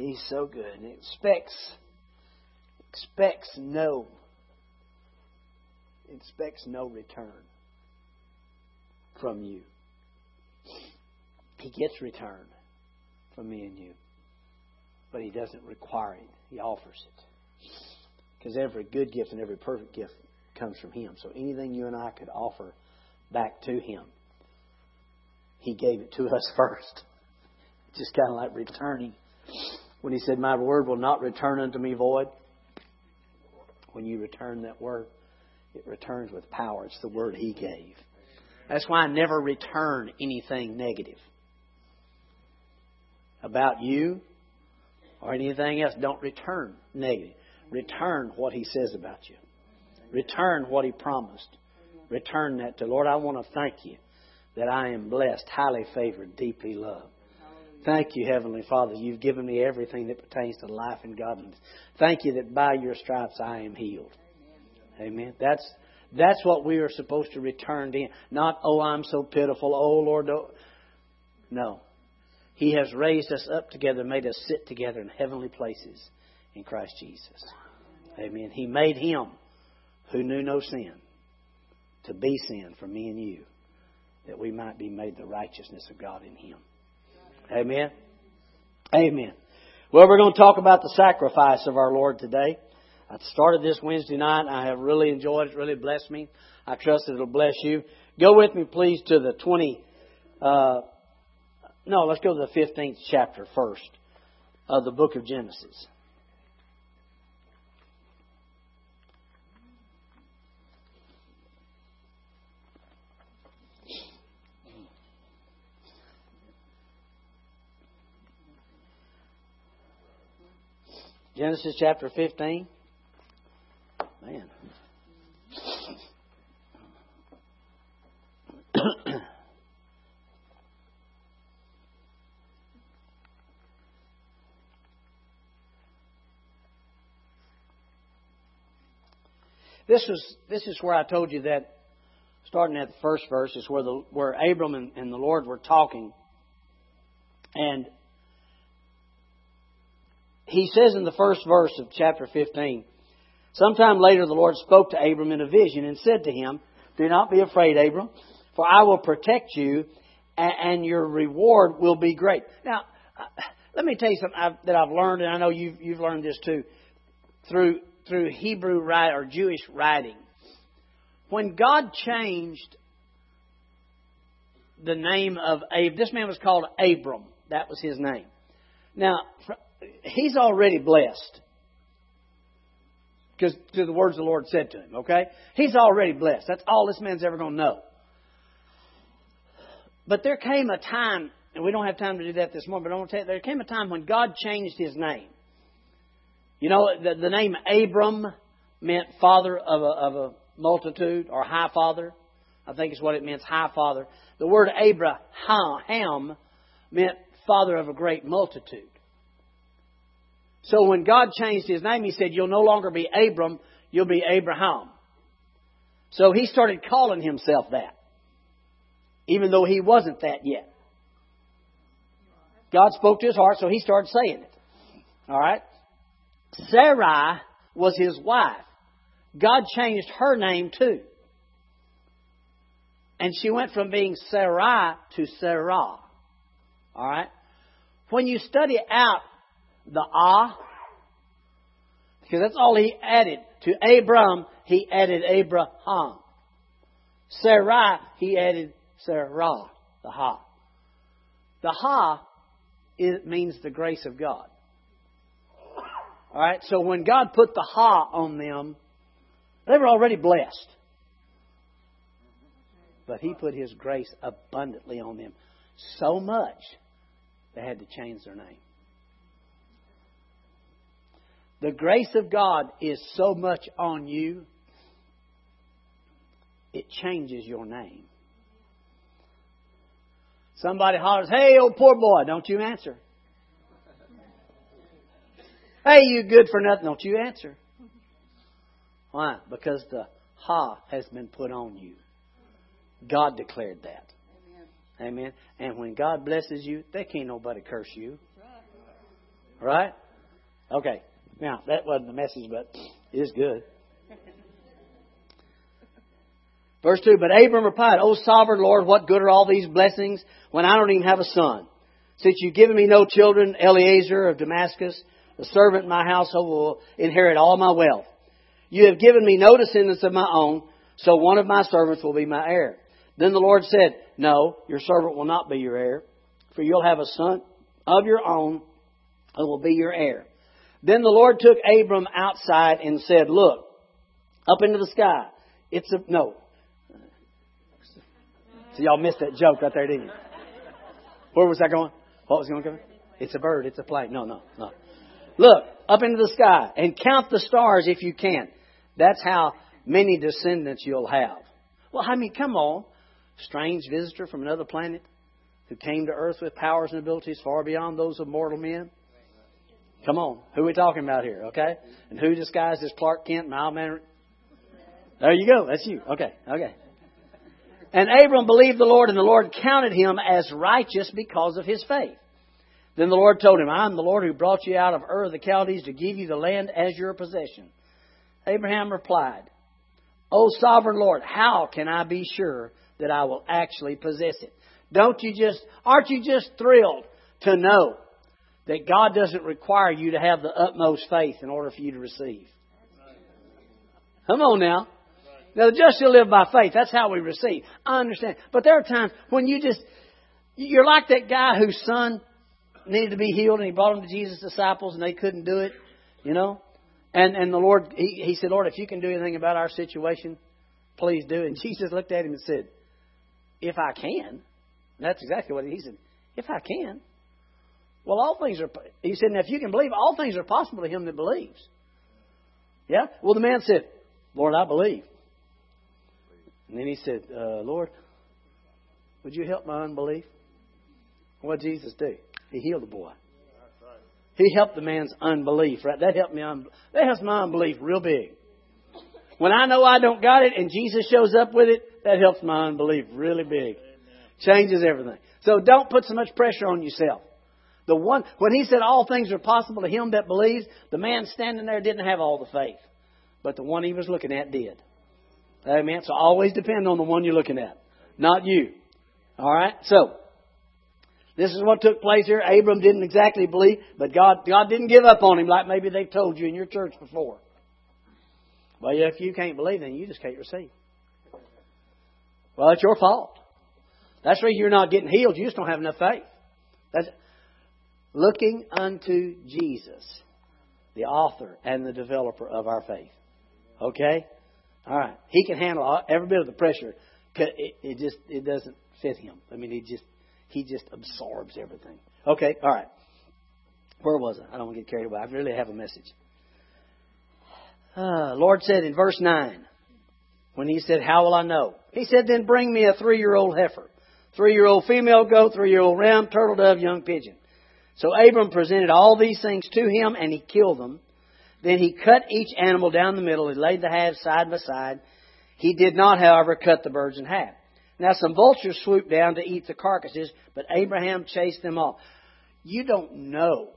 He's so good. And expects expects no expects no return from you. He gets return from me and you. But he doesn't require it. He offers it. Because every good gift and every perfect gift comes from him. So anything you and I could offer back to him, he gave it to us first. Just kind of like returning. When he said, My word will not return unto me void. When you return that word, it returns with power. It's the word he gave. That's why I never return anything negative about you or anything else. Don't return negative. Return what He says about you. Return what He promised. Return that to Lord. I want to thank you that I am blessed, highly favored, deeply loved. Thank you, Heavenly Father. You've given me everything that pertains to life and godliness. Thank you that by your stripes I am healed. Amen. That's that's what we are supposed to return to. Not, oh, I'm so pitiful. Oh, Lord. Oh. No. He has raised us up together, made us sit together in heavenly places in Christ Jesus. Amen. He made him who knew no sin to be sin for me and you, that we might be made the righteousness of God in him. Amen. Amen. Well, we're going to talk about the sacrifice of our Lord today. I started this Wednesday night. I have really enjoyed it. Really blessed me. I trust it'll bless you. Go with me, please, to the 20, uh, no, let's go to the 15th chapter first of the book of Genesis. Genesis chapter 15. Man. This is this is where I told you that starting at the first verse is where the where Abram and, and the Lord were talking. And he says in the first verse of chapter 15, sometime later the Lord spoke to Abram in a vision and said to him, Do not be afraid, Abram, for I will protect you and your reward will be great. Now, uh, let me tell you something that I've learned, and I know you've, you've learned this too, through through Hebrew writing or Jewish writing. When God changed the name of Ab, this man was called Abram. That was his name. Now, he's already blessed. Because to the words the Lord said to him, okay? He's already blessed. That's all this man's ever going to know. But there came a time, and we don't have time to do that this morning, but I want to tell you, there came a time when God changed his name. You know, the, the name Abram meant father of a, of a multitude or high father. I think is what it means, high father. The word Abraham meant father of a great multitude. So when God changed his name, he said, You'll no longer be Abram, you'll be Abraham. So he started calling himself that, even though he wasn't that yet. God spoke to his heart, so he started saying it. All right? Sarai was his wife. God changed her name too. And she went from being Sarai to Sarah. Alright? When you study out the ah, because that's all he added. To Abram, he added Abraham. Sarai, he added Sarah, the ha. The ha it means the grace of God. All right, so when God put the ha on them, they were already blessed. But He put His grace abundantly on them. So much they had to change their name. The grace of God is so much on you, it changes your name. Somebody hollers, Hey, old poor boy, don't you answer. Hey, you good for nothing. Don't you answer. Why? Because the ha has been put on you. God declared that. Amen. Amen. And when God blesses you, they can't nobody curse you. Right? Okay. Now, that wasn't the message, but it is good. Verse 2 But Abram replied, O sovereign Lord, what good are all these blessings when I don't even have a son? Since you've given me no children, Eliezer of Damascus, the servant in my household, will inherit all my wealth. You have given me no descendants of my own, so one of my servants will be my heir. Then the Lord said, No, your servant will not be your heir, for you'll have a son of your own who will be your heir. Then the Lord took Abram outside and said, Look, up into the sky. It's a, no, so y'all missed that joke right there, didn't you? Where was that going? What was going to come? It's a bird. It's a plane. No, no, no. Look up into the sky and count the stars if you can. That's how many descendants you'll have. Well, I mean, come on. Strange visitor from another planet who came to earth with powers and abilities far beyond those of mortal men. Come on. Who are we talking about here, okay? And who disguised as Clark Kent, mild mannered? There you go. That's you. Okay, okay. And Abram believed the Lord, and the Lord counted him as righteous because of his faith. Then the Lord told him, I am the Lord who brought you out of Ur of the Chaldees to give you the land as your possession. Abraham replied, O sovereign Lord, how can I be sure that I will actually possess it? Don't you just, aren't you just thrilled to know that God doesn't require you to have the utmost faith in order for you to receive? Come on now. Now, the just shall live by faith. That's how we receive. I understand. But there are times when you just, you're like that guy whose son needed to be healed and he brought him to Jesus' disciples and they couldn't do it, you know? And, and the Lord, he, he said, Lord, if you can do anything about our situation, please do. And Jesus looked at him and said, if I can. that's exactly what he said. If I can. Well, all things are, he said, now if you can believe, all things are possible to him that believes. Yeah? Well, the man said, Lord, I believe. And then he said, uh, Lord, would you help my unbelief? What did Jesus do? He healed the boy. He helped the man's unbelief, right? That helped me. That helps my unbelief real big. When I know I don't got it and Jesus shows up with it, that helps my unbelief really big. Changes everything. So don't put so much pressure on yourself. The one when he said all things are possible to him that believes, the man standing there didn't have all the faith, but the one he was looking at did. Amen. So always depend on the one you're looking at, not you. All right. So this is what took place here. Abram didn't exactly believe, but God God didn't give up on him like maybe they've told you in your church before. Well, if you can't believe, then you just can't receive. Well, it's your fault. That's reason you're not getting healed. You just don't have enough faith. That's looking unto Jesus, the author and the developer of our faith. Okay? All right. He can handle every bit of the pressure. It, it just it doesn't fit him. I mean, he just he just absorbs everything. Okay. All right. Where was I? I don't want to get carried away. I really have a message. Uh, Lord said in verse nine, when He said, "How will I know?" He said, "Then bring me a three-year-old heifer, three-year-old female goat, three-year-old ram, turtle dove, young pigeon." So Abram presented all these things to him, and he killed them. Then he cut each animal down the middle. He laid the halves side by side. He did not, however, cut the birds in half. Now some vultures swooped down to eat the carcasses, but Abraham chased them off. You don't know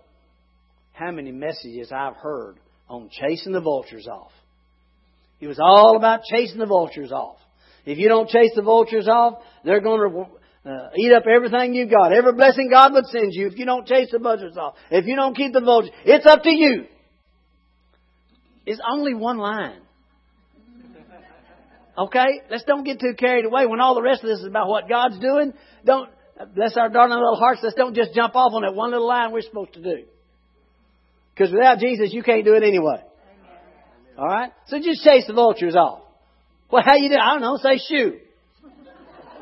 how many messages I've heard on chasing the vultures off. It was all about chasing the vultures off. If you don't chase the vultures off, they're going to uh, eat up everything you've got. Every blessing God would send you if you don't chase the vultures off. If you don't keep the vultures, it's up to you It's only one line. Okay? Let's don't get too carried away when all the rest of this is about what God's doing. Don't, bless our darling little hearts, let's don't just jump off on that one little line we're supposed to do. Because without Jesus, you can't do it anyway. Alright? So just chase the vultures off. Well, how you do? I don't know. Say shoot.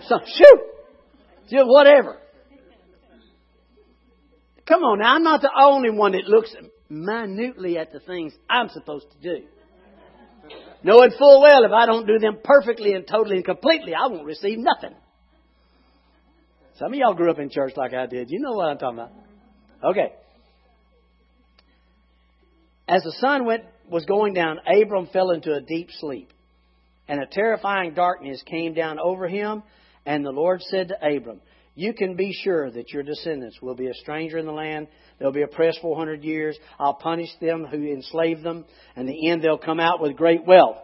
So, shoot. Just whatever. Come on now, I'm not the only one that looks minutely at the things I'm supposed to do. Knowing full well if I don't do them perfectly and totally and completely, I won't receive nothing. Some of y'all grew up in church like I did. You know what I'm talking about. Okay. As the sun went was going down, Abram fell into a deep sleep. And a terrifying darkness came down over him, and the Lord said to Abram, you can be sure that your descendants will be a stranger in the land. They'll be oppressed 400 years. I'll punish them who enslaved them. And in the end, they'll come out with great wealth.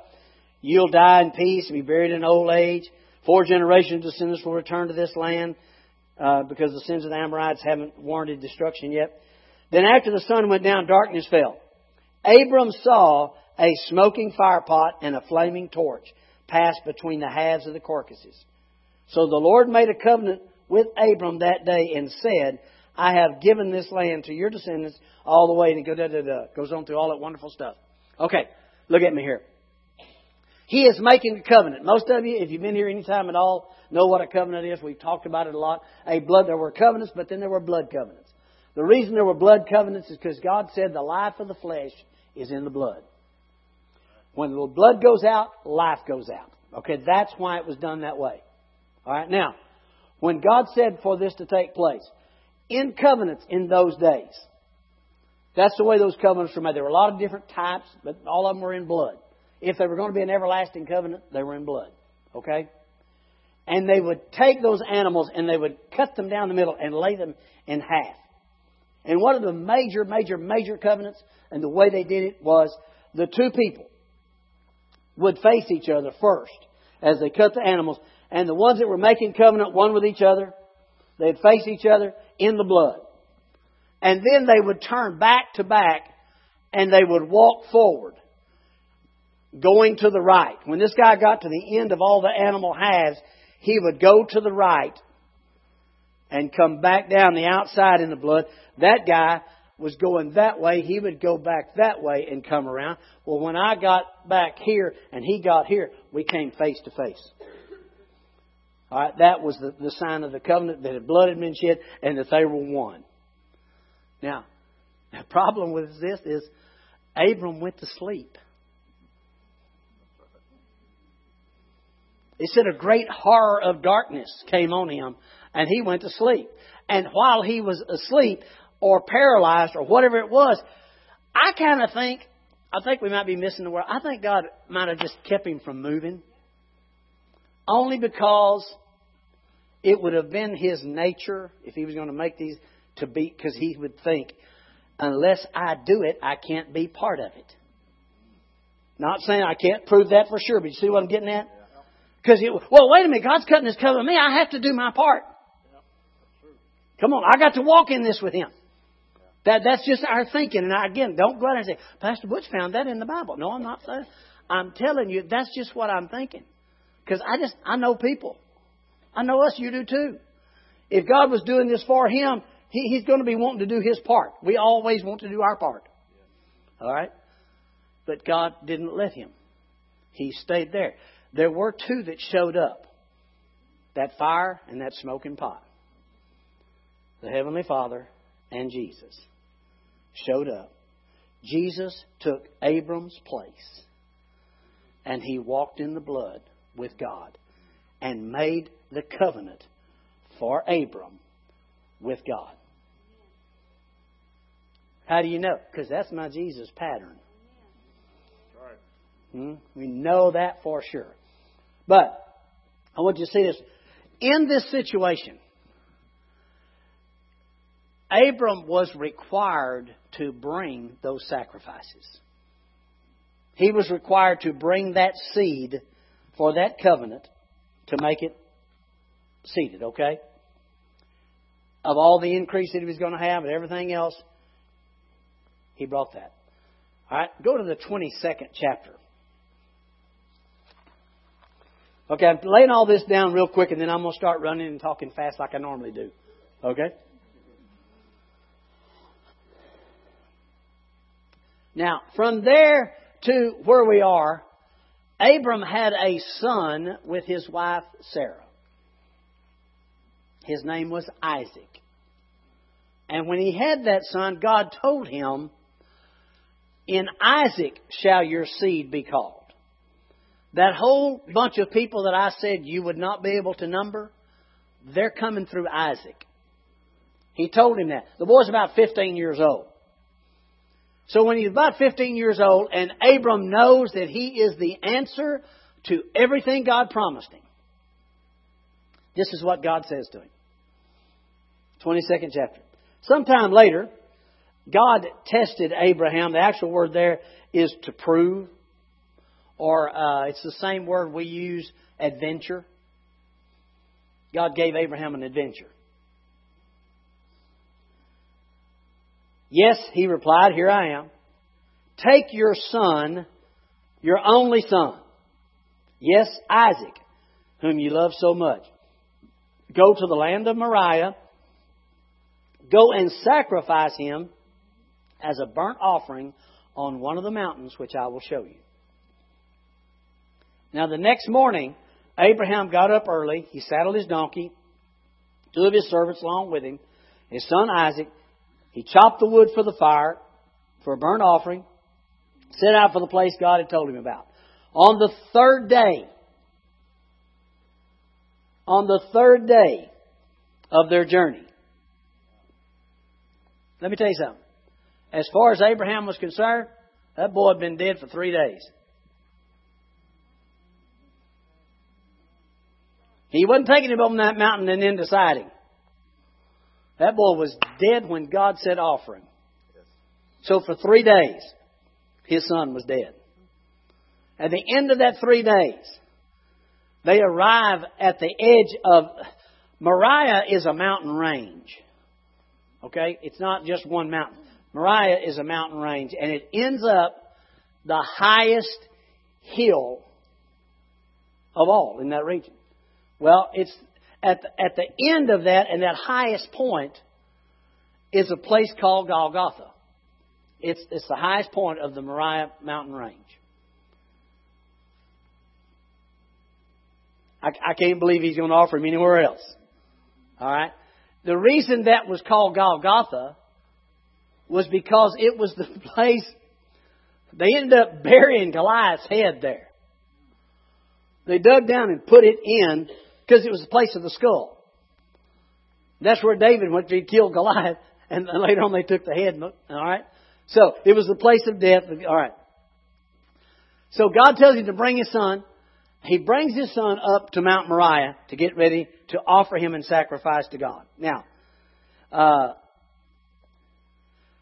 You'll die in peace and be buried in old age. Four generations of descendants will return to this land uh, because the sins of the Amorites haven't warranted destruction yet. Then after the sun went down, darkness fell. Abram saw a smoking firepot and a flaming torch pass between the halves of the carcasses. So the Lord made a covenant with Abram that day and said, I have given this land to your descendants all the way. And goes, da, da, da, goes on through all that wonderful stuff. Okay, look at me here. He is making a covenant. Most of you, if you've been here any time at all, know what a covenant is. We've talked about it a lot. A blood, there were covenants, but then there were blood covenants. The reason there were blood covenants is because God said the life of the flesh is in the blood. When the blood goes out, life goes out. Okay, that's why it was done that way. All right, now, when God said for this to take place, in covenants in those days, that's the way those covenants were made. There were a lot of different types, but all of them were in blood. If they were going to be an everlasting covenant, they were in blood. Okay? And they would take those animals and they would cut them down the middle and lay them in half. And one of the major, major, major covenants, and the way they did it was the two people would face each other first as they cut the animals. And the ones that were making covenant one with each other, they'd face each other in the blood. And then they would turn back to back and they would walk forward, going to the right. When this guy got to the end of all the animal halves, he would go to the right and come back down the outside in the blood. That guy was going that way, he would go back that way and come around. Well, when I got back here and he got here, we came face to face. All right, that was the, the sign of the covenant that blood had been shed and that they were one. Now, the problem with this is Abram went to sleep. It said a great horror of darkness came on him, and he went to sleep. And while he was asleep, or paralyzed, or whatever it was, I kind of think, I think we might be missing the word. I think God might have just kept him from moving. Only because it would have been his nature, if he was going to make these, to be, because he would think, unless I do it, I can't be part of it. Not saying I can't prove that for sure, but you see what I'm getting at? Because, well, wait a minute, God's cutting his covenant with me. I have to do my part. Come on, I got to walk in this with him. That, that's just our thinking. And I, again, don't go out and say, Pastor Butch found that in the Bible. No, I'm not saying. I'm telling you, that's just what I'm thinking. Because I just, I know people. I know us, you do too. If God was doing this for him, he, he's going to be wanting to do his part. We always want to do our part. All right? But God didn't let him. He stayed there. There were two that showed up that fire and that smoking pot. The Heavenly Father and Jesus showed up. Jesus took Abram's place and he walked in the blood with God and made the covenant for Abram with God. How do you know? Because that's my Jesus pattern. Hmm? We know that for sure. But I want you to see this. In this situation, Abram was required to bring those sacrifices. He was required to bring that seed for that covenant to make it seated, okay? Of all the increase that he was going to have and everything else, he brought that. All right, go to the 22nd chapter. Okay, I'm laying all this down real quick and then I'm going to start running and talking fast like I normally do. Okay? Now, from there to where we are, Abram had a son with his wife Sarah. His name was Isaac. And when he had that son, God told him, In Isaac shall your seed be called. That whole bunch of people that I said you would not be able to number, they're coming through Isaac. He told him that. The boy's about 15 years old. So when he's about 15 years old and Abram knows that he is the answer to everything God promised him, this is what God says to him. 22nd chapter. Sometime later, God tested Abraham. The actual word there is to prove, or uh, it's the same word we use, adventure. God gave Abraham an adventure. Yes, he replied, Here I am. Take your son, your only son. Yes, Isaac, whom you love so much. Go to the land of Moriah. Go and sacrifice him as a burnt offering on one of the mountains which I will show you. Now, the next morning, Abraham got up early. He saddled his donkey, two of his servants along with him, his son Isaac. He chopped the wood for the fire, for a burnt offering, set out for the place God had told him about. On the third day, on the third day of their journey, let me tell you something. As far as Abraham was concerned, that boy had been dead for three days. He wasn't taking him up on that mountain and then deciding. That boy was dead when God said offering. So for three days, his son was dead. At the end of that three days, they arrive at the edge of Moriah is a mountain range. Okay? It's not just one mountain. Moriah is a mountain range, and it ends up the highest hill of all in that region. Well, it's at the, at the end of that, and that highest point is a place called Golgotha. It's, it's the highest point of the Moriah mountain range. I, I can't believe he's going to offer him anywhere else. All right? The reason that was called Golgotha was because it was the place they ended up burying Goliath's head there. They dug down and put it in because it was the place of the skull. That's where David went to kill Goliath, and later on they took the head. All right, so it was the place of death. All right. So God tells him to bring his son. He brings his son up to Mount Moriah to get ready to offer him in sacrifice to God. Now, uh,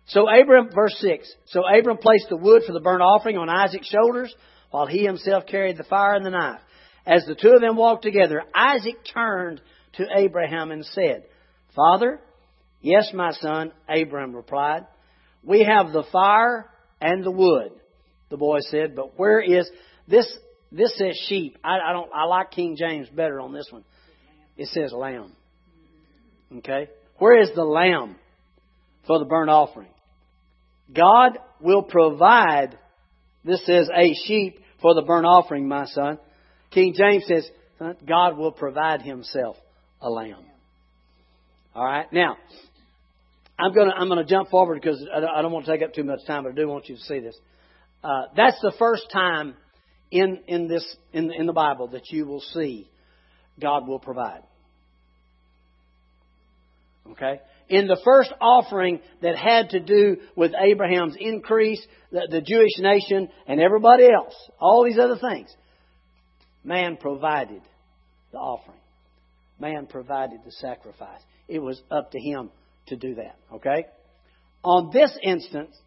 so Abram, verse 6. So Abram placed the wood for the burnt offering on Isaac's shoulders, while he himself carried the fire and the knife. As the two of them walked together, Isaac turned to Abraham and said, Father, yes, my son, Abraham replied. We have the fire and the wood, the boy said, but where is this? This says sheep. I, I don't. I like King James better on this one. It says lamb. Okay, where is the lamb for the burnt offering? God will provide. This says a sheep for the burnt offering, my son. King James says, God will provide himself a lamb. All right. Now, I'm going to I'm going to jump forward because I don't want to take up too much time, but I do want you to see this. Uh, that's the first time in in this in in the Bible that you will see God will provide. Okay. In the first offering that had to do with Abraham's increase, the, the Jewish nation, and everybody else, all these other things, Man provided the offering. Man provided the sacrifice. It was up to him to do that. Okay? On this instance,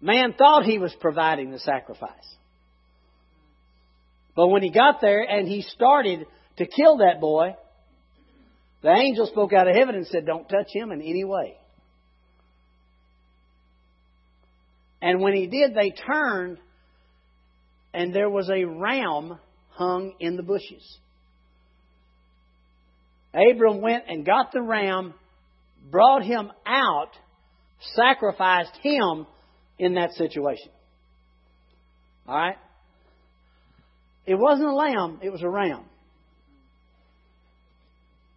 man thought he was providing the sacrifice. But when he got there and he started to kill that boy, the angel spoke out of heaven and said, Don't touch him in any way. And when he did, they turned and there was a ram hung in the bushes. Abram went and got the ram, brought him out, sacrificed him in that situation. All right? It wasn't a lamb, it was a ram.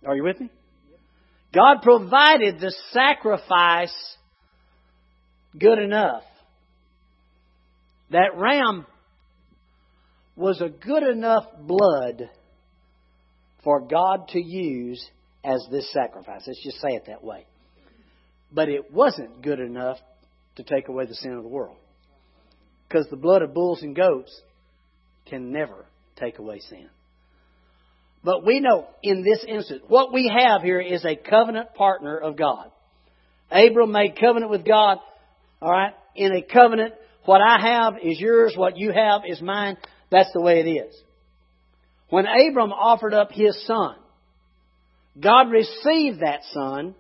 Are you with me? God provided the sacrifice good enough. That ram was a good enough blood for God to use as this sacrifice. Let's just say it that way. But it wasn't good enough to take away the sin of the world. Because the blood of bulls and goats can never take away sin. But we know in this instance, what we have here is a covenant partner of God. Abram made covenant with God, alright? In a covenant, what I have is yours, what you have is mine. That's the way it is. When Abram offered up his son, God received that son,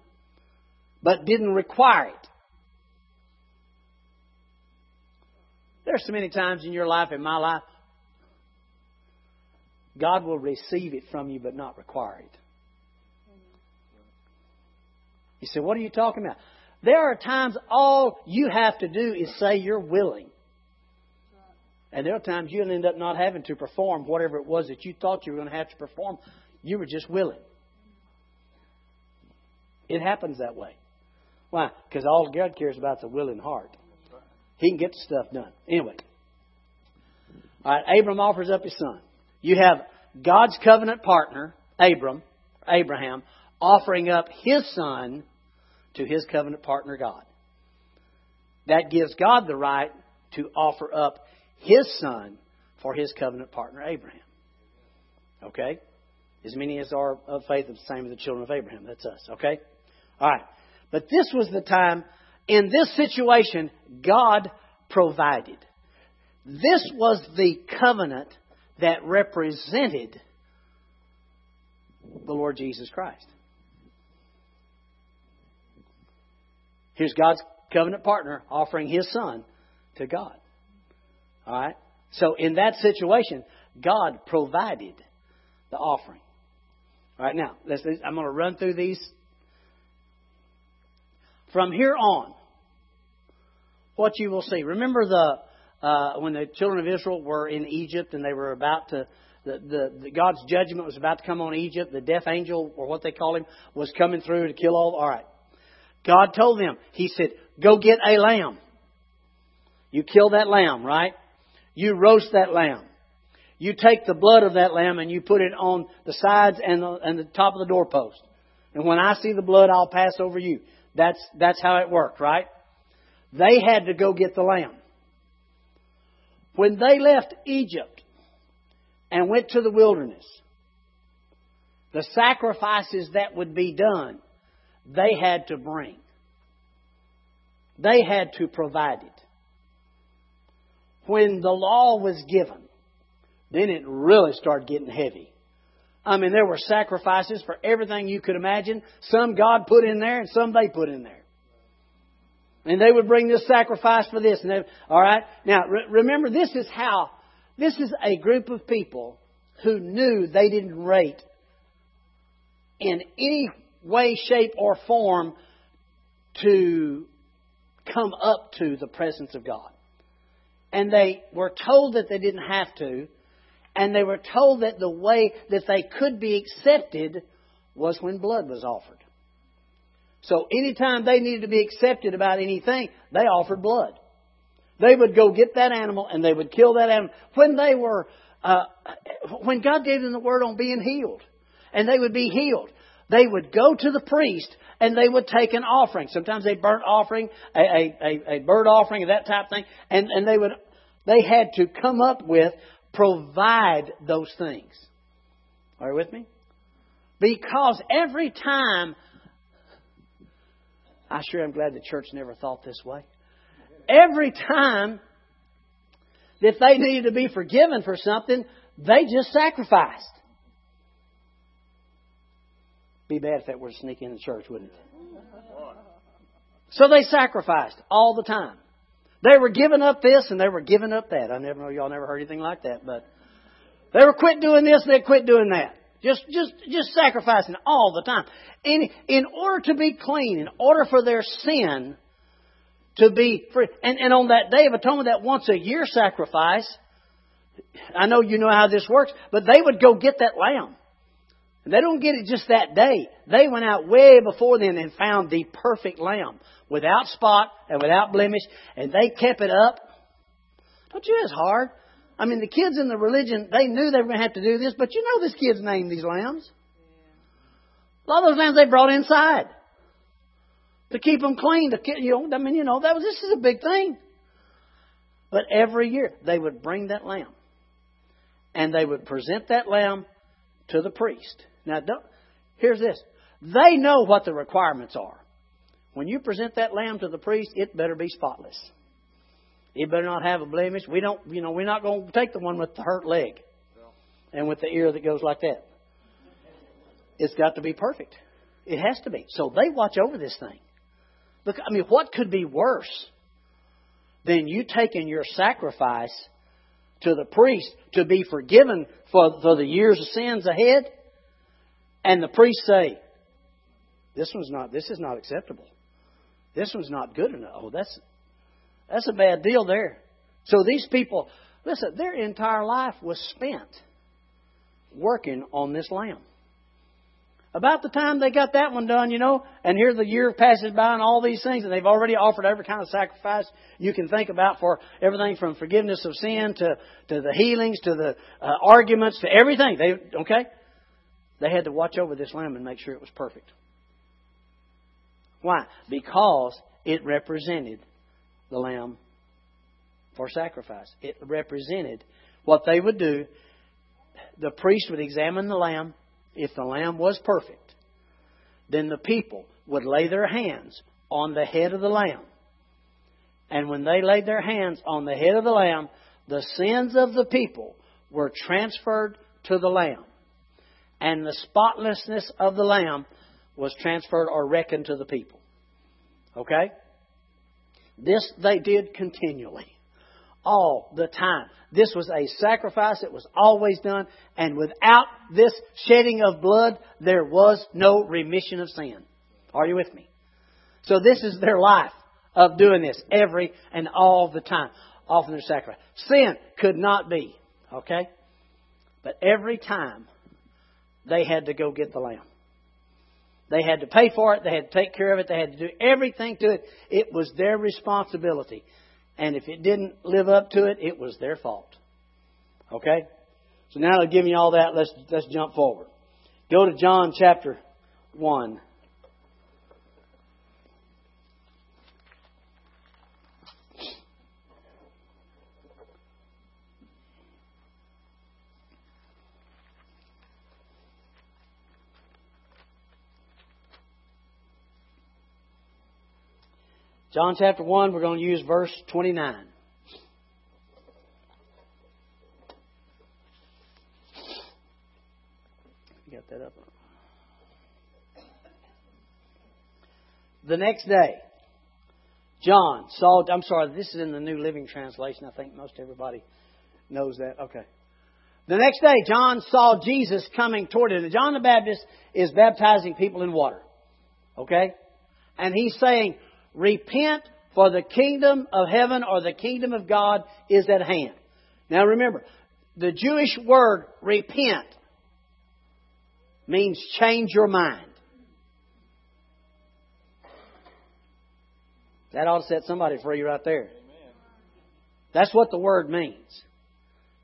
but didn't require it. There's so many times in your life, in my life, God will receive it from you but not require it. You say, what are you talking about? There are times all you have to do is say you're willing. And there are times you'll end up not having to perform whatever it was that you thought you were going to have to perform. You were just willing. It happens that way. Why? Because all God cares about is a willing heart. He can get the stuff done. Anyway. All right, Abram offers up his son. You have God's covenant partner, Abram, Abraham, offering up his son to his covenant partner, God. That gives God the right to offer up his son for his covenant partner, Abraham. Okay? As many as are of faith, the same as the children of Abraham. That's us. Okay? All right. But this was the time, in this situation, God provided. This was the covenant that represented the Lord Jesus Christ. Here's God's covenant partner offering his son to God. All right? So in that situation, God provided the offering. All right, now, let's, I'm going to run through these. From here on, what you will see. Remember the uh, when the children of Israel were in Egypt and they were about to, the, the, the, God's judgment was about to come on Egypt. The death angel, or what they call him, was coming through to kill all. All right. God told them, He said, go get a lamb. You kill that lamb, right? You roast that lamb. You take the blood of that lamb and you put it on the sides and the, and the top of the doorpost. And when I see the blood, I'll pass over you. That's, that's how it worked, right? They had to go get the lamb. When they left Egypt and went to the wilderness, the sacrifices that would be done, they had to bring. They had to provide it. When the law was given, then it really started getting heavy. I mean, there were sacrifices for everything you could imagine. Some God put in there and some they put in there. And they would bring this sacrifice for this. And they, all right. Now re- remember, this is how. This is a group of people who knew they didn't rate in any way, shape, or form to come up to the presence of God. And they were told that they didn't have to, and they were told that the way that they could be accepted was when blood was offered. So anytime they needed to be accepted about anything, they offered blood. They would go get that animal and they would kill that animal. When they were, uh, when God gave them the word on being healed, and they would be healed, they would go to the priest and they would take an offering. Sometimes a burnt offering, a, a, a bird offering, that type of thing, and, and they would, they had to come up with, provide those things. Are you with me? Because every time I sure am glad the church never thought this way. Every time that they needed to be forgiven for something, they just sacrificed. Be bad if that were to sneak in the church, wouldn't it? So they sacrificed all the time. They were giving up this and they were giving up that. I never know y'all never heard anything like that, but they were quit doing this and they quit doing that. Just, just, just sacrificing all the time. In, in order to be clean, in order for their sin to be free. And, and on that day of atonement, that once a year sacrifice, I know you know how this works, but they would go get that lamb. They don't get it just that day. They went out way before then and found the perfect lamb without spot and without blemish, and they kept it up. Don't you? It's hard. I mean, the kids in the religion, they knew they were going to have to do this, but you know this kid's named these lambs. A lot of those lambs they brought inside to keep them clean. To you know, I mean, you know, that was this is a big thing. But every year they would bring that lamb, and they would present that lamb to the priest. Now, here's this. They know what the requirements are. When you present that lamb to the priest, it better be spotless. It better not have a blemish. We don't, you know, we're not going to take the one with the hurt leg and with the ear that goes like that. It's got to be perfect. It has to be. So they watch over this thing. Look, I mean, what could be worse than you taking your sacrifice to the priest to be forgiven for, for the years of sins ahead? And the priests say, This one's not this is not acceptable. This one's not good enough. Oh, that's that's a bad deal there. So these people, listen, their entire life was spent working on this lamb. About the time they got that one done, you know, and here the year passes by and all these things, and they've already offered every kind of sacrifice you can think about for everything from forgiveness of sin to, to the healings to the uh, arguments to everything. They okay? They had to watch over this lamb and make sure it was perfect. Why? Because it represented the lamb for sacrifice. It represented what they would do. The priest would examine the lamb. If the lamb was perfect, then the people would lay their hands on the head of the lamb. And when they laid their hands on the head of the lamb, the sins of the people were transferred to the lamb. And the spotlessness of the lamb was transferred or reckoned to the people. Okay? This they did continually, all the time. This was a sacrifice that was always done, and without this shedding of blood, there was no remission of sin. Are you with me? So this is their life of doing this every and all the time, often their sacrifice. Sin could not be, okay? But every time they had to go get the lamb. They had to pay for it. They had to take care of it. They had to do everything to it. It was their responsibility. And if it didn't live up to it, it was their fault. Okay? So now I've given you all that. Let's, let's jump forward. Go to John chapter 1. John chapter 1, we're going to use verse 29. You got that up? The next day, John saw, I'm sorry, this is in the New Living Translation. I think most everybody knows that. Okay. The next day, John saw Jesus coming toward him. John the Baptist is baptizing people in water. Okay? And he's saying, Repent, for the kingdom of heaven or the kingdom of God is at hand. Now remember, the Jewish word repent means change your mind. That ought to set somebody free right there. That's what the word means.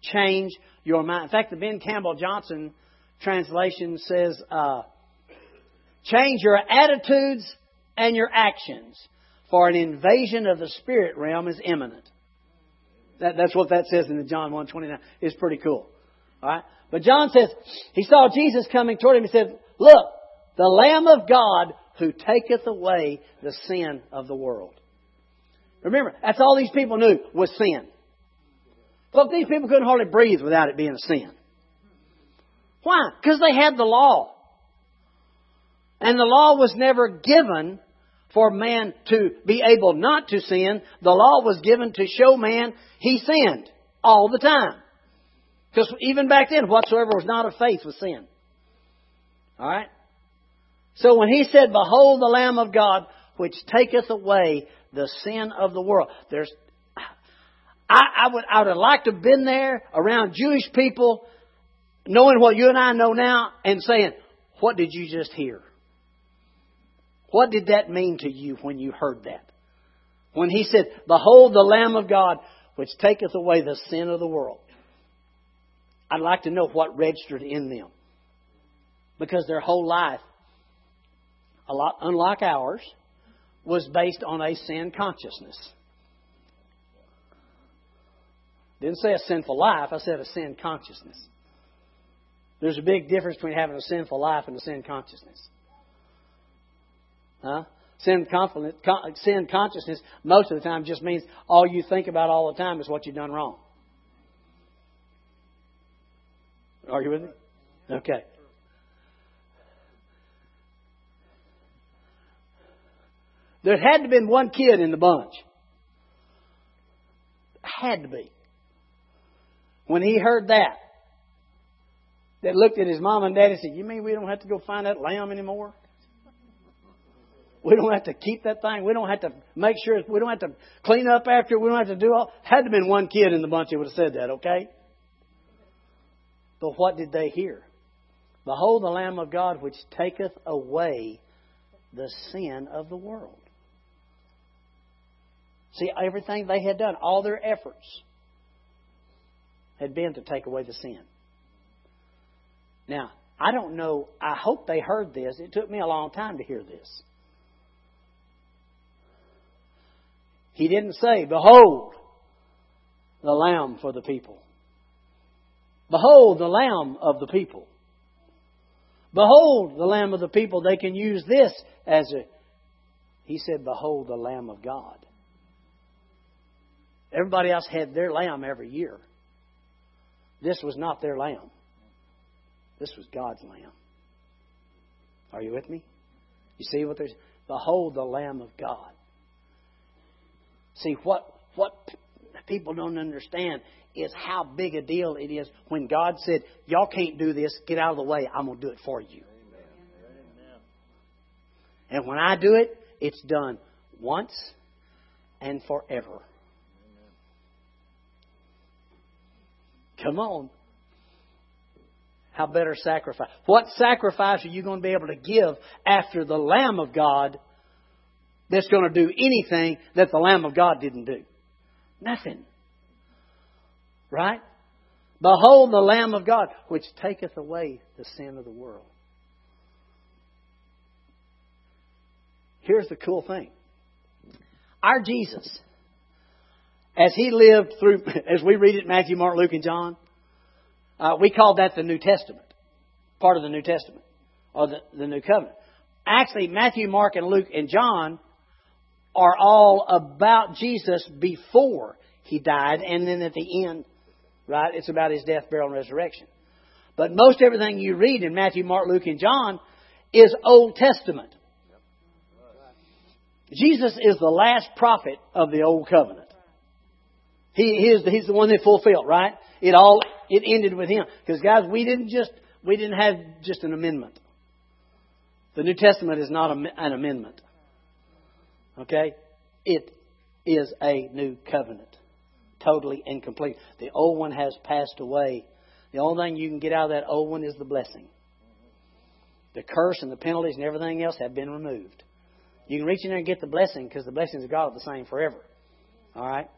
Change your mind. In fact, the Ben Campbell Johnson translation says, uh, change your attitudes and your actions for an invasion of the spirit realm is imminent. That, that's what that says in the John 129. It's pretty cool. All right? But John says, he saw Jesus coming toward him. He said, Look, the Lamb of God who taketh away the sin of the world. Remember, that's all these people knew was sin. Look, these people couldn't hardly breathe without it being a sin. Why? Because they had the law. And the law was never given for man to be able not to sin. The law was given to show man he sinned all the time. Because even back then, whatsoever was not of faith was sin. Alright? So when he said, Behold the Lamb of God, which taketh away the sin of the world. There's, I, I would, I would have liked to have been there around Jewish people, knowing what you and I know now, and saying, what did you just hear? What did that mean to you when you heard that? When he said, Behold the Lamb of God, which taketh away the sin of the world. I'd like to know what registered in them. Because their whole life, a lot unlike ours, was based on a sin consciousness. Didn't say a sinful life, I said a sin consciousness. There's a big difference between having a sinful life and a sin consciousness. Huh? Sin, sin consciousness most of the time just means all you think about all the time is what you've done wrong. Are you with me? Okay. There had to have been one kid in the bunch. Had to be. When he heard that, that looked at his mom and dad and said, You mean we don't have to go find that lamb anymore? We don't have to keep that thing. We don't have to make sure. We don't have to clean up after. We don't have to do all. Had to been one kid in the bunch that would have said that, okay? But what did they hear? Behold the Lamb of God which taketh away the sin of the world. See, everything they had done, all their efforts, had been to take away the sin. Now, I don't know, I hope they heard this. It took me a long time to hear this. He didn't say, Behold, the Lamb for the people. Behold, the Lamb of the people. Behold, the Lamb of the people. They can use this as a. He said, Behold, the Lamb of God. Everybody else had their lamb every year. This was not their lamb. This was God's lamb. Are you with me? You see what there's behold the Lamb of God. See what what people don't understand is how big a deal it is when God said, Y'all can't do this, get out of the way, I'm gonna do it for you. Amen. And when I do it, it's done once and forever. Come on. How better sacrifice? What sacrifice are you going to be able to give after the Lamb of God that's going to do anything that the Lamb of God didn't do? Nothing. Right? Behold the Lamb of God, which taketh away the sin of the world. Here's the cool thing. Our Jesus as he lived through, as we read it, Matthew, Mark, Luke, and John, uh, we call that the New Testament, part of the New Testament, or the, the New Covenant. Actually, Matthew, Mark, and Luke, and John are all about Jesus before he died, and then at the end, right, it's about his death, burial, and resurrection. But most everything you read in Matthew, Mark, Luke, and John is Old Testament. Jesus is the last prophet of the Old Covenant. He, he is, he's the one that fulfilled, right? It all, it ended with him. Because guys, we didn't just, we didn't have just an amendment. The New Testament is not an amendment. Okay? It is a new covenant. Totally and complete. The old one has passed away. The only thing you can get out of that old one is the blessing. The curse and the penalties and everything else have been removed. You can reach in there and get the blessing because the blessings of God are the same forever. All right?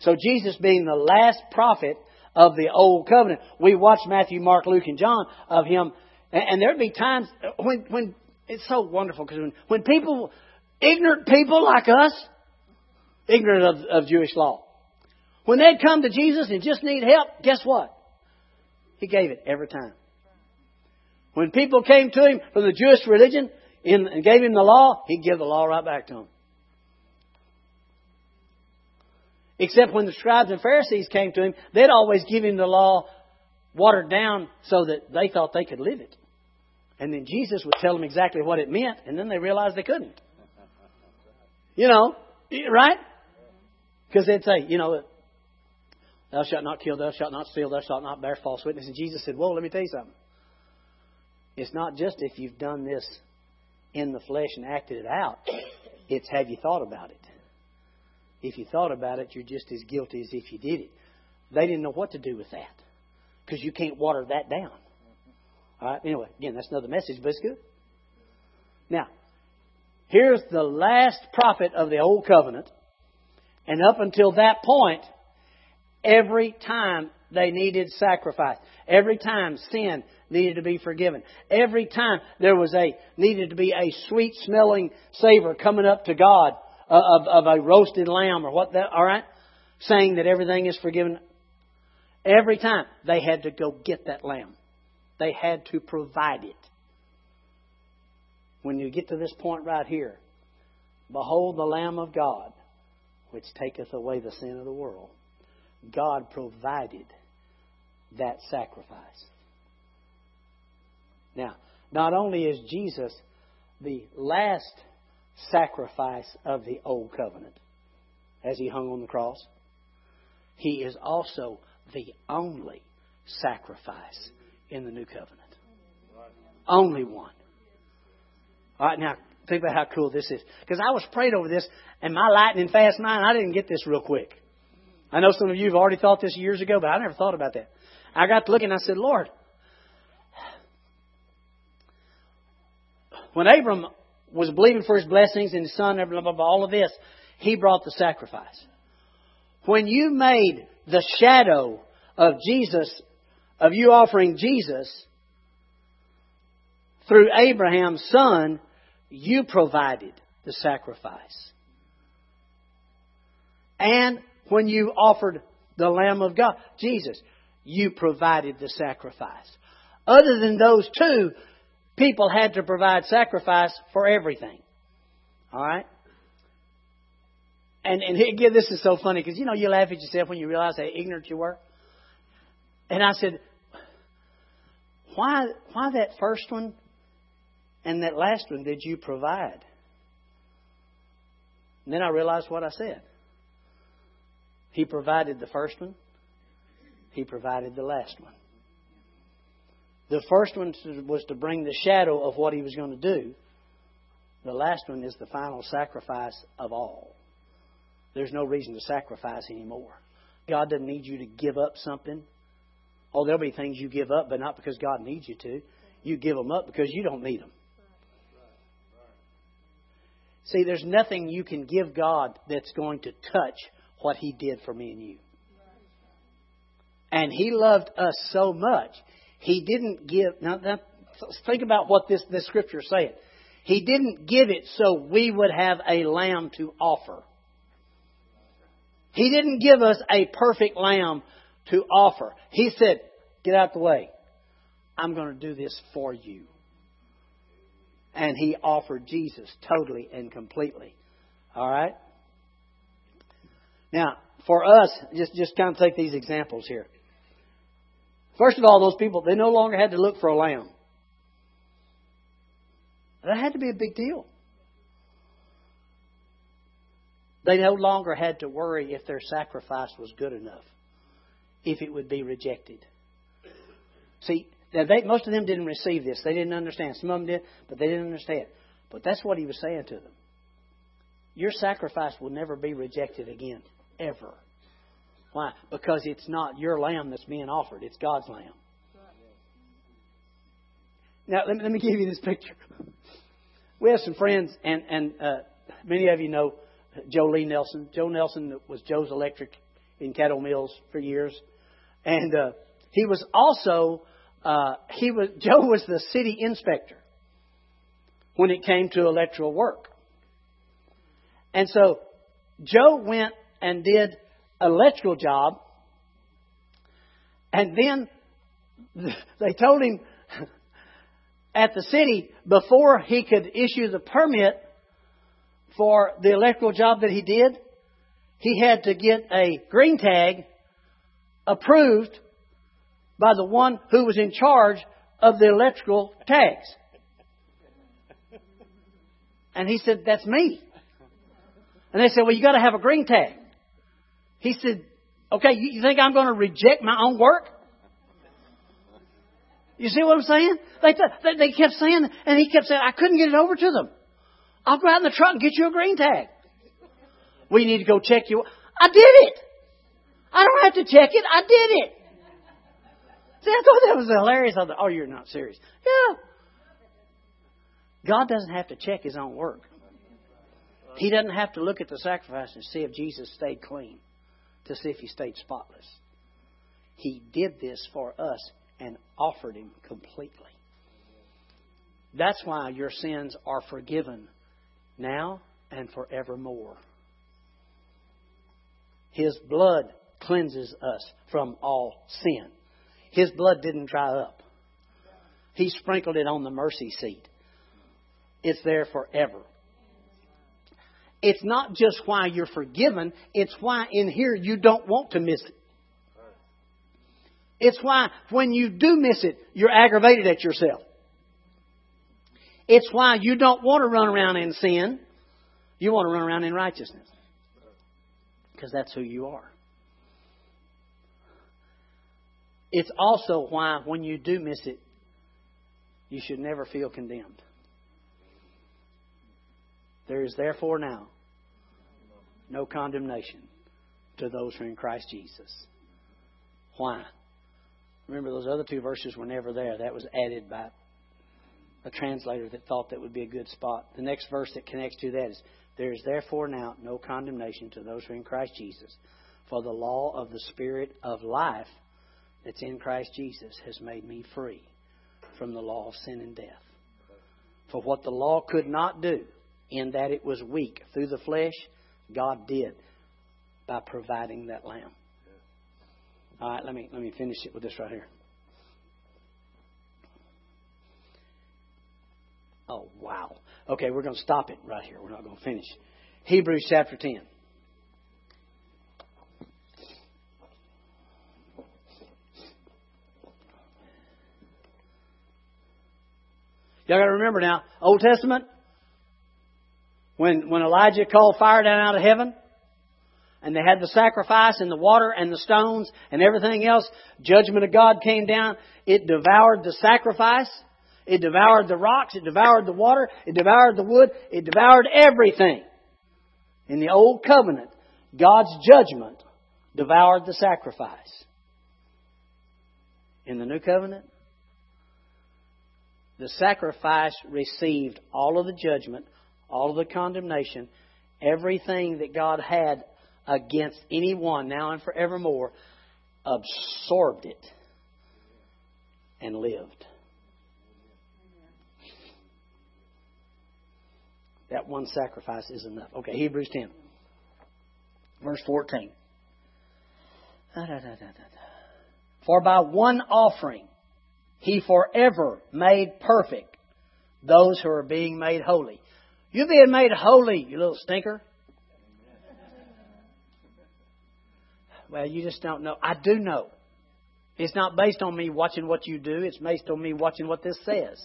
So Jesus being the last prophet of the old covenant, we watch Matthew, Mark, Luke, and John of him, and there'd be times when when it's so wonderful because when, when people, ignorant people like us, ignorant of, of Jewish law, when they'd come to Jesus and just need help, guess what? He gave it every time. When people came to him from the Jewish religion and gave him the law, he'd give the law right back to them. Except when the scribes and Pharisees came to him, they'd always give him the law watered down so that they thought they could live it. And then Jesus would tell them exactly what it meant, and then they realized they couldn't. You know, eh, right? Because they'd say, you know, thou shalt not kill, thou shalt not steal, thou shalt not bear false witness. And Jesus said, Whoa, let me tell you something. It's not just if you've done this in the flesh and acted it out, it's have you thought about it. If you thought about it, you're just as guilty as if you did it. They didn't know what to do with that because you can't water that down. All right. Anyway, again, that's another message, but it's good. Now, here's the last prophet of the old covenant, and up until that point, every time they needed sacrifice, every time sin needed to be forgiven, every time there was a needed to be a sweet smelling savor coming up to God uh, of, of a roasted lamb or what that, all right? Saying that everything is forgiven. Every time they had to go get that lamb. They had to provide it. When you get to this point right here, behold the Lamb of God, which taketh away the sin of the world. God provided that sacrifice. Now, not only is Jesus the last sacrifice of the old covenant as he hung on the cross, he is also the only sacrifice in the new covenant. Only one. All right, now think about how cool this is. Because I was prayed over this, and my lightning fast mind, I didn't get this real quick. I know some of you have already thought this years ago, but I never thought about that. I got to looking, I said, Lord, when Abram was believing for his blessings and his son, blah, blah, blah, all of this, he brought the sacrifice. When you made the shadow of Jesus, of you offering Jesus through Abraham's son, you provided the sacrifice. And when you offered the Lamb of God, Jesus, you provided the sacrifice. Other than those two, people had to provide sacrifice for everything. All right? And, and again, this is so funny because, you know, you laugh at yourself when you realize how ignorant you were. And I said, why, why that first one and that last one did you provide? And then I realized what I said. He provided the first one, He provided the last one. The first one was to bring the shadow of what He was going to do. The last one is the final sacrifice of all. There's no reason to sacrifice anymore. God doesn't need you to give up something. Oh, there'll be things you give up, but not because God needs you to. You give them up because you don't need them. See, there's nothing you can give God that's going to touch what He did for me and you. And He loved us so much, He didn't give. Now, think about what this, this scripture is saying. He didn't give it so we would have a lamb to offer. He didn't give us a perfect lamb to offer. He said, Get out the way. I'm going to do this for you and he offered Jesus totally and completely. All right? Now, for us, just, just kind of take these examples here. First of all, those people, they no longer had to look for a lamb. That had to be a big deal. They no longer had to worry if their sacrifice was good enough, if it would be rejected. See, now, they, most of them didn't receive this. They didn't understand. Some of them did, but they didn't understand. But that's what he was saying to them. Your sacrifice will never be rejected again, ever. Why? Because it's not your lamb that's being offered, it's God's lamb. Now, let me, let me give you this picture. We have some friends, and, and uh, many of you know Joe Lee Nelson. Joe Nelson was Joe's Electric in Cattle Mills for years. And uh, he was also uh, he was Joe was the city inspector when it came to electoral work. And so Joe went and did electrical job, and then they told him at the city before he could issue the permit for the electrical job that he did, he had to get a green tag approved by the one who was in charge of the electrical tags. And he said, That's me. And they said, Well, you got to have a green tag. He said, Okay, you think I'm going to reject my own work? You see what I'm saying? They, th- they kept saying, and he kept saying, I couldn't get it over to them. I'll go out in the truck and get you a green tag. We need to go check you. I did it. I don't have to check it. I did it. I thought that was hilarious. I thought, oh, you're not serious. Yeah. God doesn't have to check his own work. He doesn't have to look at the sacrifice and see if Jesus stayed clean, to see if he stayed spotless. He did this for us and offered him completely. That's why your sins are forgiven now and forevermore. His blood cleanses us from all sin. His blood didn't dry up. He sprinkled it on the mercy seat. It's there forever. It's not just why you're forgiven, it's why in here you don't want to miss it. It's why when you do miss it, you're aggravated at yourself. It's why you don't want to run around in sin. You want to run around in righteousness. Because that's who you are. It's also why when you do miss it, you should never feel condemned. There is therefore now no condemnation to those who are in Christ Jesus. Why? Remember, those other two verses were never there. That was added by a translator that thought that would be a good spot. The next verse that connects to that is There is therefore now no condemnation to those who are in Christ Jesus. For the law of the Spirit of life that's in Christ Jesus has made me free from the law of sin and death. For what the law could not do, in that it was weak through the flesh, God did by providing that lamb. All right, let me let me finish it with this right here. Oh wow. Okay, we're going to stop it right here. We're not going to finish. Hebrews chapter 10. Y'all got to remember now, Old Testament, when, when Elijah called fire down out of heaven, and they had the sacrifice and the water and the stones and everything else, judgment of God came down. It devoured the sacrifice. It devoured the rocks. It devoured the water. It devoured the wood. It devoured everything. In the old covenant, God's judgment devoured the sacrifice. In the new covenant, the sacrifice received all of the judgment, all of the condemnation, everything that God had against anyone now and forevermore, absorbed it and lived. That one sacrifice is enough. Okay, Hebrews 10, verse 14. For by one offering he forever made perfect those who are being made holy. You're being made holy, you little stinker. Well, you just don't know. I do know. It's not based on me watching what you do, it's based on me watching what this says.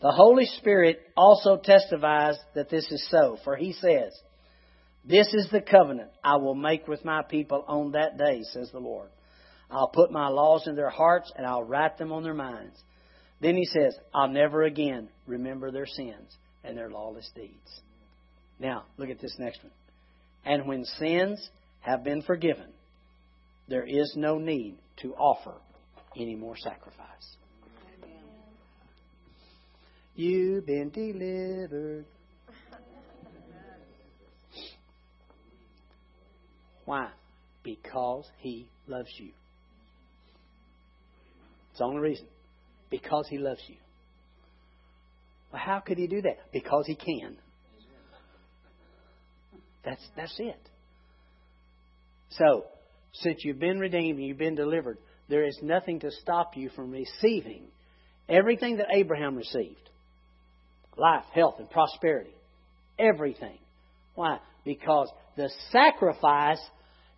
The Holy Spirit also testifies that this is so, for he says, This is the covenant I will make with my people on that day, says the Lord. I'll put my laws in their hearts and I'll write them on their minds. Then he says, I'll never again remember their sins and their lawless deeds. Now, look at this next one. And when sins have been forgiven, there is no need to offer any more sacrifice. You've been delivered. Why? Because He loves you. It's the only reason. Because He loves you. Well, how could He do that? Because He can. That's, that's it. So, since you've been redeemed and you've been delivered, there is nothing to stop you from receiving everything that Abraham received life, health, and prosperity. Everything. Why? Because the sacrifice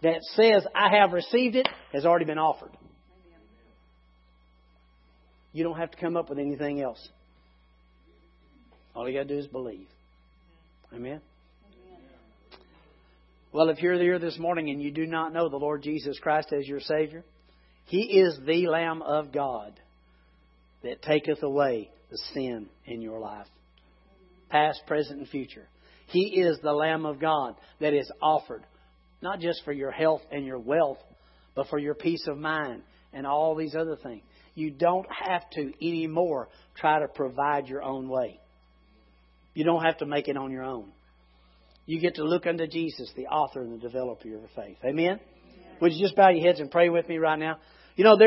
that says, I have received it, has already been offered. You don't have to come up with anything else. All you got to do is believe. Amen? Well, if you're here this morning and you do not know the Lord Jesus Christ as your Savior, He is the Lamb of God that taketh away the sin in your life, past, present, and future. He is the Lamb of God that is offered, not just for your health and your wealth, but for your peace of mind and all these other things. You don't have to anymore try to provide your own way. You don't have to make it on your own you get to look unto Jesus, the author and the developer of your faith. Amen? Amen? Would you just bow your heads and pray with me right now? You know, there